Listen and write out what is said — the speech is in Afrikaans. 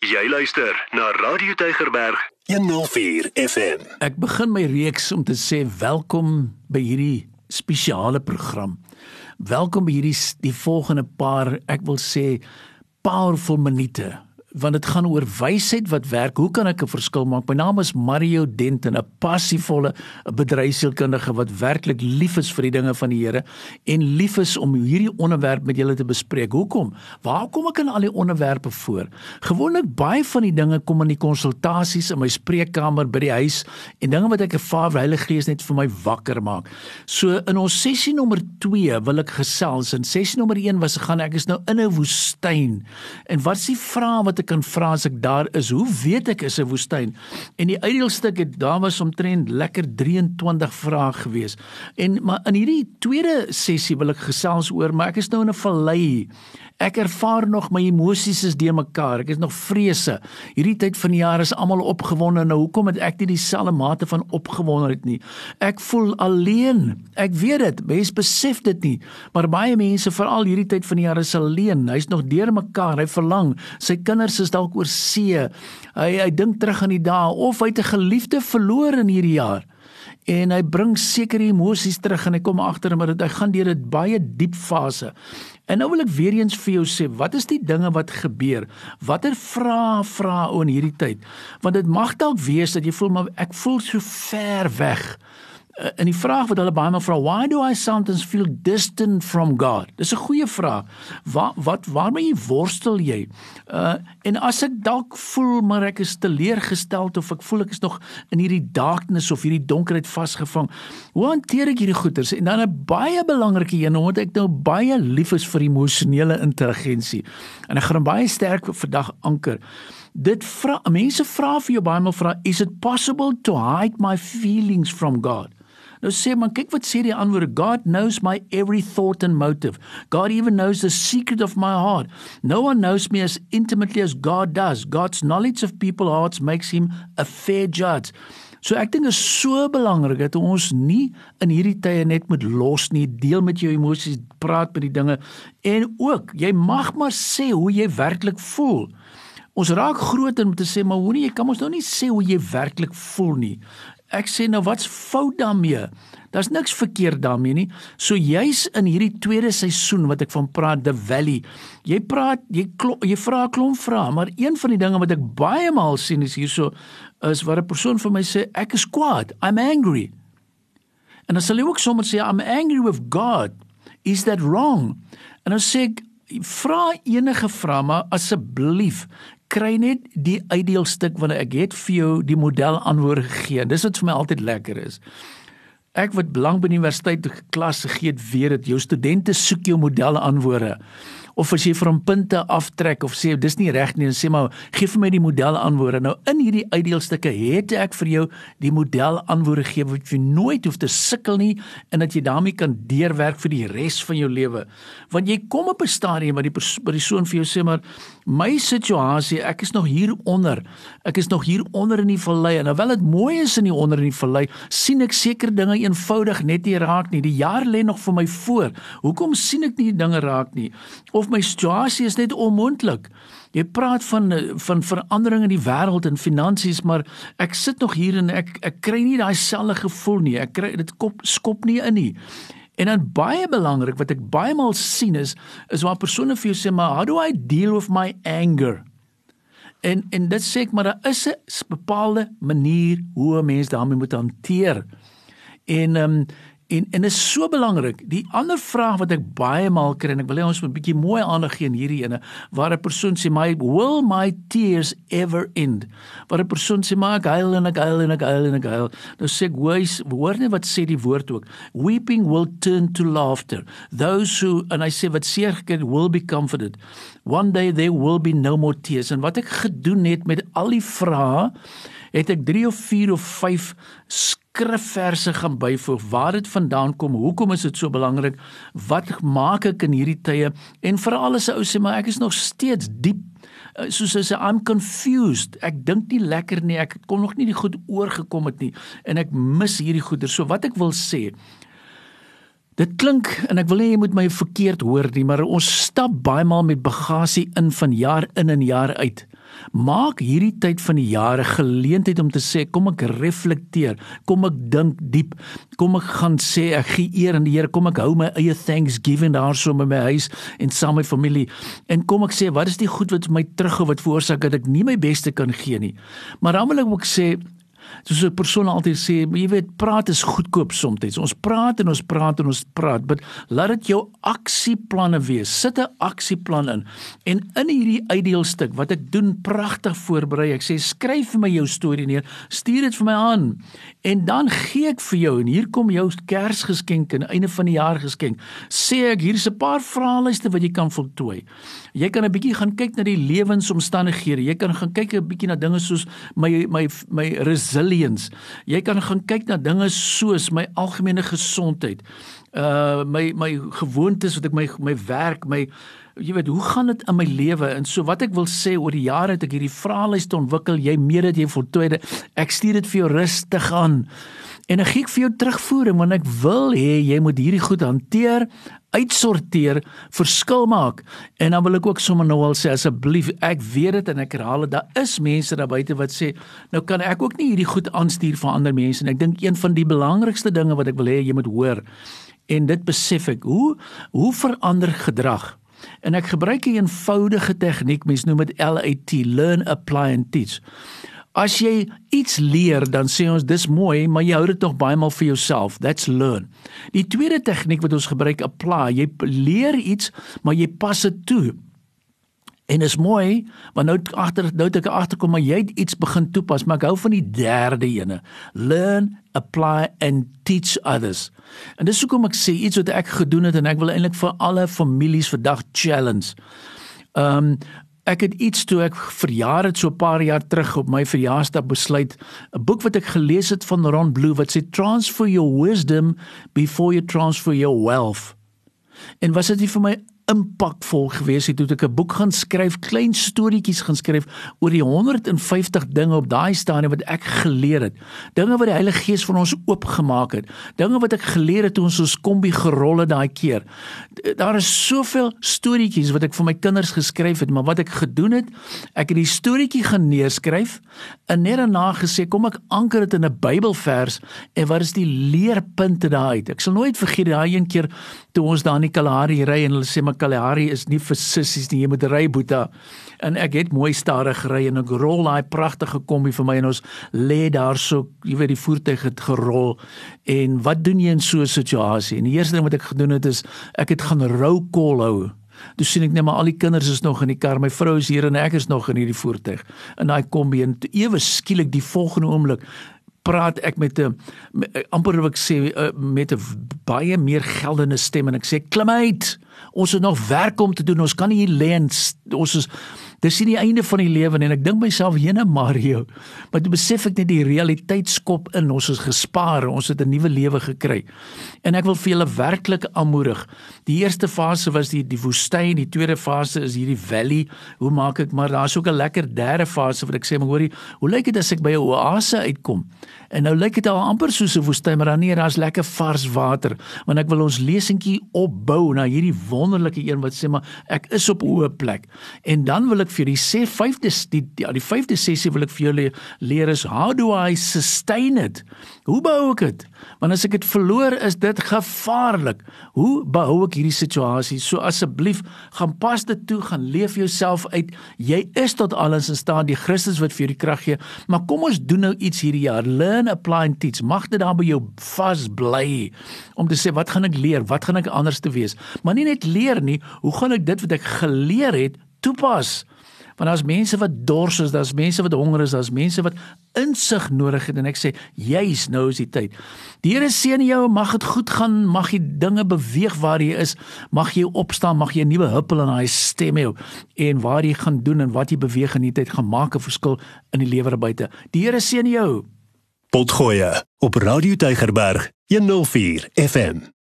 Jy luister na Radio Tygerberg 104 FM. Ek begin my reeks om te sê welkom by hierdie spesiale program. Welkom by hierdie die volgende paar, ek wil sê powerful minute want dit gaan oor wysheid wat werk. Hoe kan ek 'n verskil maak? My naam is Mario Denton, 'n passievolle bedryfsielkundige wat werklik lief is vir die dinge van die Here en lief is om hierdie onderwerp met julle te bespreek. Hoekom? Waar kom ek in al die onderwerpe voor? Gewoonlik baie van die dinge kom in die konsultasies in my spreekkamer by die huis en dinge wat ek ervaar Heilige Gees net vir my wakker maak. So in ons sessie nommer 2 wil ek gesels en sessie nommer 1 was gaan ek is nou in 'n woestyn. En wat is die vraag wat ek kan vra as ek daar is, hoe weet ek is 'n woestyn? En die uitdeelstuk het daar was omtrent lekker 23 vrae gewees. En maar in hierdie tweede sessie wil ek gesels oor, maar ek is nou in 'n vallei. Ek ervaar nog my emosies is de mekaar. Ek is nog vrese. Hierdie tyd van die jaar is almal opgewonde. Nou hoekom het ek nie dieselfde mate van opgewondenheid nie? Ek voel alleen. Ek weet dit. Mense besef dit nie. Maar baie mense veral hierdie tyd van die jaar is alleen. Hy's nog de mekaar. Hy verlang. Sy kinders is dalk oor see. Hy hy dink terug aan die dae of hy het 'n geliefde verloor in hierdie jaar en hy bring sekere emosies terug en hy kom agter maar dit hy gaan deur 'n baie diep fase. En nou wil ek weer eens vir jou sê, wat is die dinge wat gebeur? Watter vrae vra o in hierdie tyd? Want dit mag dalk wees dat jy voel maar ek voel so ver weg. Eh, in die vraag wat hulle baie maal vra, why do I sometimes feel distant from God? Dis 'n goeie vraag. Wat wat waarmee worstel jy? Uh en as ek dalk voel maar ek is teleurgesteld of ek voel ek is nog in hierdie darkness of hierdie donkerheid vasgevang, hoe hanteer ek hierdie goeters? En dan 'n baie belangrike een, omdat ek nou baie lief is vir emosionele intelligensie. En ek gaan baie sterk vandag anker. Dit vra mense vra vir jou baie maal vra, is it possible to hide my feelings from God? Nou sê man, kyk wat sê die antwoord. God knows my every thought and motive. God even knows the secret of my heart. No one knows me as intimately as God does. God's knowledge of people's hearts makes him a fair judge. So ek dink is so belangrik dat ons nie in hierdie tye net moet los nie, deel met jou emosies, praat met die dinge en ook jy mag maar sê hoe jy werklik voel. Ons raak groot om te sê maar nie jy kan ons nou nie sê hoe jy werklik voel nie. Ek sê nou wat's fout daarmee? Daar's niks verkeerd daarmee nie. So juis in hierdie tweede seisoen wat ek van praat The Valley. Jy praat jy klop, jy vra 'n klomp vrae, maar een van die dinge wat ek baie maal sien is hierso is waar 'n persoon vir my sê ek is kwaad. I'm angry. En dan sal jy ook sommer sê I'm angry with God. Is that wrong? En dan sê ek vra enige vrae maar asseblief kry net die uitdeelstuk wanneer ek het vir jou die model antwoorde gegee. Dis wat vir my altyd lekker is. Ek wat belang by universiteit klas gegee het, weet dit jou studente soek jou model antwoorde of as jy vir hom punte aftrek of sê dis nie reg nie en sê maar gee vir my die model antwoorde. Nou in hierdie uitdeelstukke het ek vir jou die model antwoorde gegee wat jy nooit hoef te sukkel nie en dat jy daarmee kan deurwerk vir die res van jou lewe. Want jy kom op 'n stadium waar die persoon vir jou sê maar my situasie, ek is nog hier onder. Ek is nog hier onder in die vallei en alhoewel dit mooi is in die onder in die vallei, sien ek seker dinge eenvoudig net nie raak nie. Die jaar lê nog vir my voor. Hoekom sien ek nie dinge raak nie? Of my situasie is net onmoontlik. Jy praat van van veranderinge in die wêreld en finansies, maar ek sit nog hier en ek ek kry nie daai selfde gevoel nie. Ek kry dit kop skop nie in nie. En dan baie belangrik wat ek baie maal sien is is waar persone vir jou sê maar how do I deal with my anger? En en dit sê ek maar daar is 'n bepaalde manier hoe 'n mens daarmee moet hanteer. En ehm um, En en is so belangrik. Die ander vraag wat ek baie maal kry en ek wil hê ons moet 'n bietjie mooi aandag gee aan hierdie ene waar 'n persoon sê my will my tears ever end? Waar 'n persoon sê maar ek huil en ek huil en ek huil en ek huil. Nou sê ek hoor, hoor net wat sê die woord ook. Weeping will turn to laughter. Those who and I say what seer gekry will be comforted. One day there will be no more tears. En wat ek gedoen het met al die vrae het ek 3 of 4 of 5 skrifverse gaan byvoeg waar dit vandaan kom hoekom is dit so belangrik wat maak ek in hierdie tye en veral as 'n ou sê maar ek is nog steeds diep eh, soos hy sê I'm confused. Ek dink nie lekker nie. Ek kom nog nie die goed oorgekom het nie en ek mis hierdie goeder. So wat ek wil sê Dit klink en ek wil nie jy moet my verkeerd hoor nie, maar ons stap baie maal met bagasie in van jaar in en jaar uit. Maak hierdie tyd van die jare geleentheid om te sê kom ek reflekteer, kom ek dink diep, kom ek gaan sê ek gee eer aan die Here, kom ek hou my eie thanksgiving daarso met my huis en saam met familie en kom ek sê wat is die goed wat my terughou wat veroorsaak dat ek nie my beste kan gee nie. Maar dan wil ek ook sê soos 'n persoon altyd sê, jy weet, praat is goedkoop soms. Ons praat en ons praat en ons praat, maar laat dit jou aksieplanne wees. Sit 'n aksieplan in. En in hierdie uitdeelstuk wat ek doen pragtig voorberei. Ek sê skryf vir my jou storie neer, stuur dit vir my aan en dan gee ek vir jou en hier kom jou Kersgeskenk en einde van die jaar geskenk. Sê ek hier's 'n paar vraelyste wat jy kan voltooi. Jy kan 'n bietjie gaan kyk na die lewensomstandighede. Jy kan gaan kyk 'n bietjie na dinge soos my my my resilience. Jy kan gaan kyk na dinge soos my algemene gesondheid. Uh my my gewoontes wat ek my my werk, my jy weet, hoe gaan dit in my lewe? En so wat ek wil sê oor die jare het ek hierdie vraelyste ontwikkel. Jy meer dit jy voltooi dit. Ek stuur dit vir jou rustig aan. En ek gee vir jou terugvoering want ek wil hê jy moet hierdie goed hanteer uitsorteer, verskil maak. En dan wil ek ook sommer nou al sê asseblief, ek weet dit en ek herhaal dit, daar is mense daar buite wat sê, nou kan ek ook nie hierdie goed aanstuur vir ander mense en ek dink een van die belangrikste dinge wat ek wil hê jy moet hoor en dit besef ek, hoe hoe verander gedrag? En ek gebruik 'n eenvoudige tegniek, mense noem dit LAT, learn, apply and teach. As jy iets leer, dan sê ons dis mooi, maar jy hou dit tog baie maal vir jouself. That's learn. Die tweede tegniek wat ons gebruik, apply. Jy leer iets, maar jy pas dit toe. En is mooi, want nou agter nou het ek agterkom maar jy het iets begin toepas, maar ek hou van die derde ene. Learn, apply and teach others. En dis hoekom ek sê iets wat ek gedoen het en ek wil eintlik vir alle families vandag challenge. Ehm um, ek het iets toe ek verjaar het so 'n paar jaar terug op my verjaarsdag besluit 'n boek wat ek gelees het van Ron Blue wat sê transfer your wisdom before you transfer your wealth. En was dit vir my impakvol gewees het toe ek 'n boek gaan skryf, klein storieetjies gaan skryf oor die 150 dinge op daai stadium wat ek geleer het. Dinge wat die Heilige Gees vir ons oopgemaak het. Dinge wat ek geleer het toe ons ons kombi gerol het daai keer. Daar is soveel storieetjies wat ek vir my kinders geskryf het, maar wat ek gedoen het, ek het die storieetjie gaan neerskryf en net daarna gesê kom ek anker dit in 'n Bybelvers en wat is die leerpunte daaruit? Ek sal nooit vergeet daai een keer toe ons daar in die Kalahari ry en hulle sê maar Kalahari is nie vir sissies nie, jy moet ry boeta. En ek het mooi stadig ry en ek rol daai pragtige kombie vir my en ons lê daar so, jy weet die voertuig het gerol. En wat doen jy in so 'n situasie? En die eerste ding wat ek gedoen het is ek het gaan rou kol hou. Toe sien ek net maar al die kinders is nog in die kar, my vrou is hier en ek is nog in hierdie voertuig. In daai kombie en ewe skielik die volgende oomblik praat ek met 'n amper wat ek sê eh, met 'n baie meer geldende stem en ek sê klim uit. Ons het nog werk om te doen. Ons kan nie hier lê en ons is dis nie die einde van die lewe en ek dink myself jene Mario. Maar toe besef ek net die realiteit skop in. Ons is gespaar. Ons het 'n nuwe lewe gekry. En ek wil vir julle werklik aanmoedig. Die eerste fase was die die woestyn, die tweede fase is hierdie valley. Hoe maak ek maar daar's ook 'n lekker derde fase wat ek sê maar hoorie, hoe lyk dit as ek by 'n oase uitkom? En nou lyk dit al amper soos 'n woestyn, maar dan nie, daar's lekker vars water. Want ek wil ons lesentjie opbou na hierdie wonderlike een wat sê maar ek is op 'n hoë plek. En dan wil ek vir die sê vyfde die ja, die vyfde sessie wil ek vir julle leer is how do I sustain it? Hoe behou ek dit? Want as ek dit verloor, is dit gevaarlik. Hoe behou ek hierdie situasie? So asseblief, gaan pas dit toe, gaan leef jouself uit. Jy is tot alles in staat, die Christus wat vir jou die krag gee. Maar kom ons doen nou iets hierdie jaar. Learn apply and teach mag dit daar by jou vas bly om te sê wat gaan ek leer wat gaan ek anders te wees maar nie net leer nie hoe gaan ek dit wat ek geleer het toepas want daar's mense wat dors is daar's mense wat honger is daar's mense wat insig nodig het en ek sê juis nou is die tyd. Die Here seën jou mag dit goed gaan mag jy dinge beweeg waar jy is mag jy opstaan mag jy 'n nuwe huppel in daai stem hê en waar jy gaan doen en wat jy beweeg in die tyd gaan maak 'n verskil in die lewer buite. Die Here seën jou. Potgoeie op Radio Tygerberg 104 FM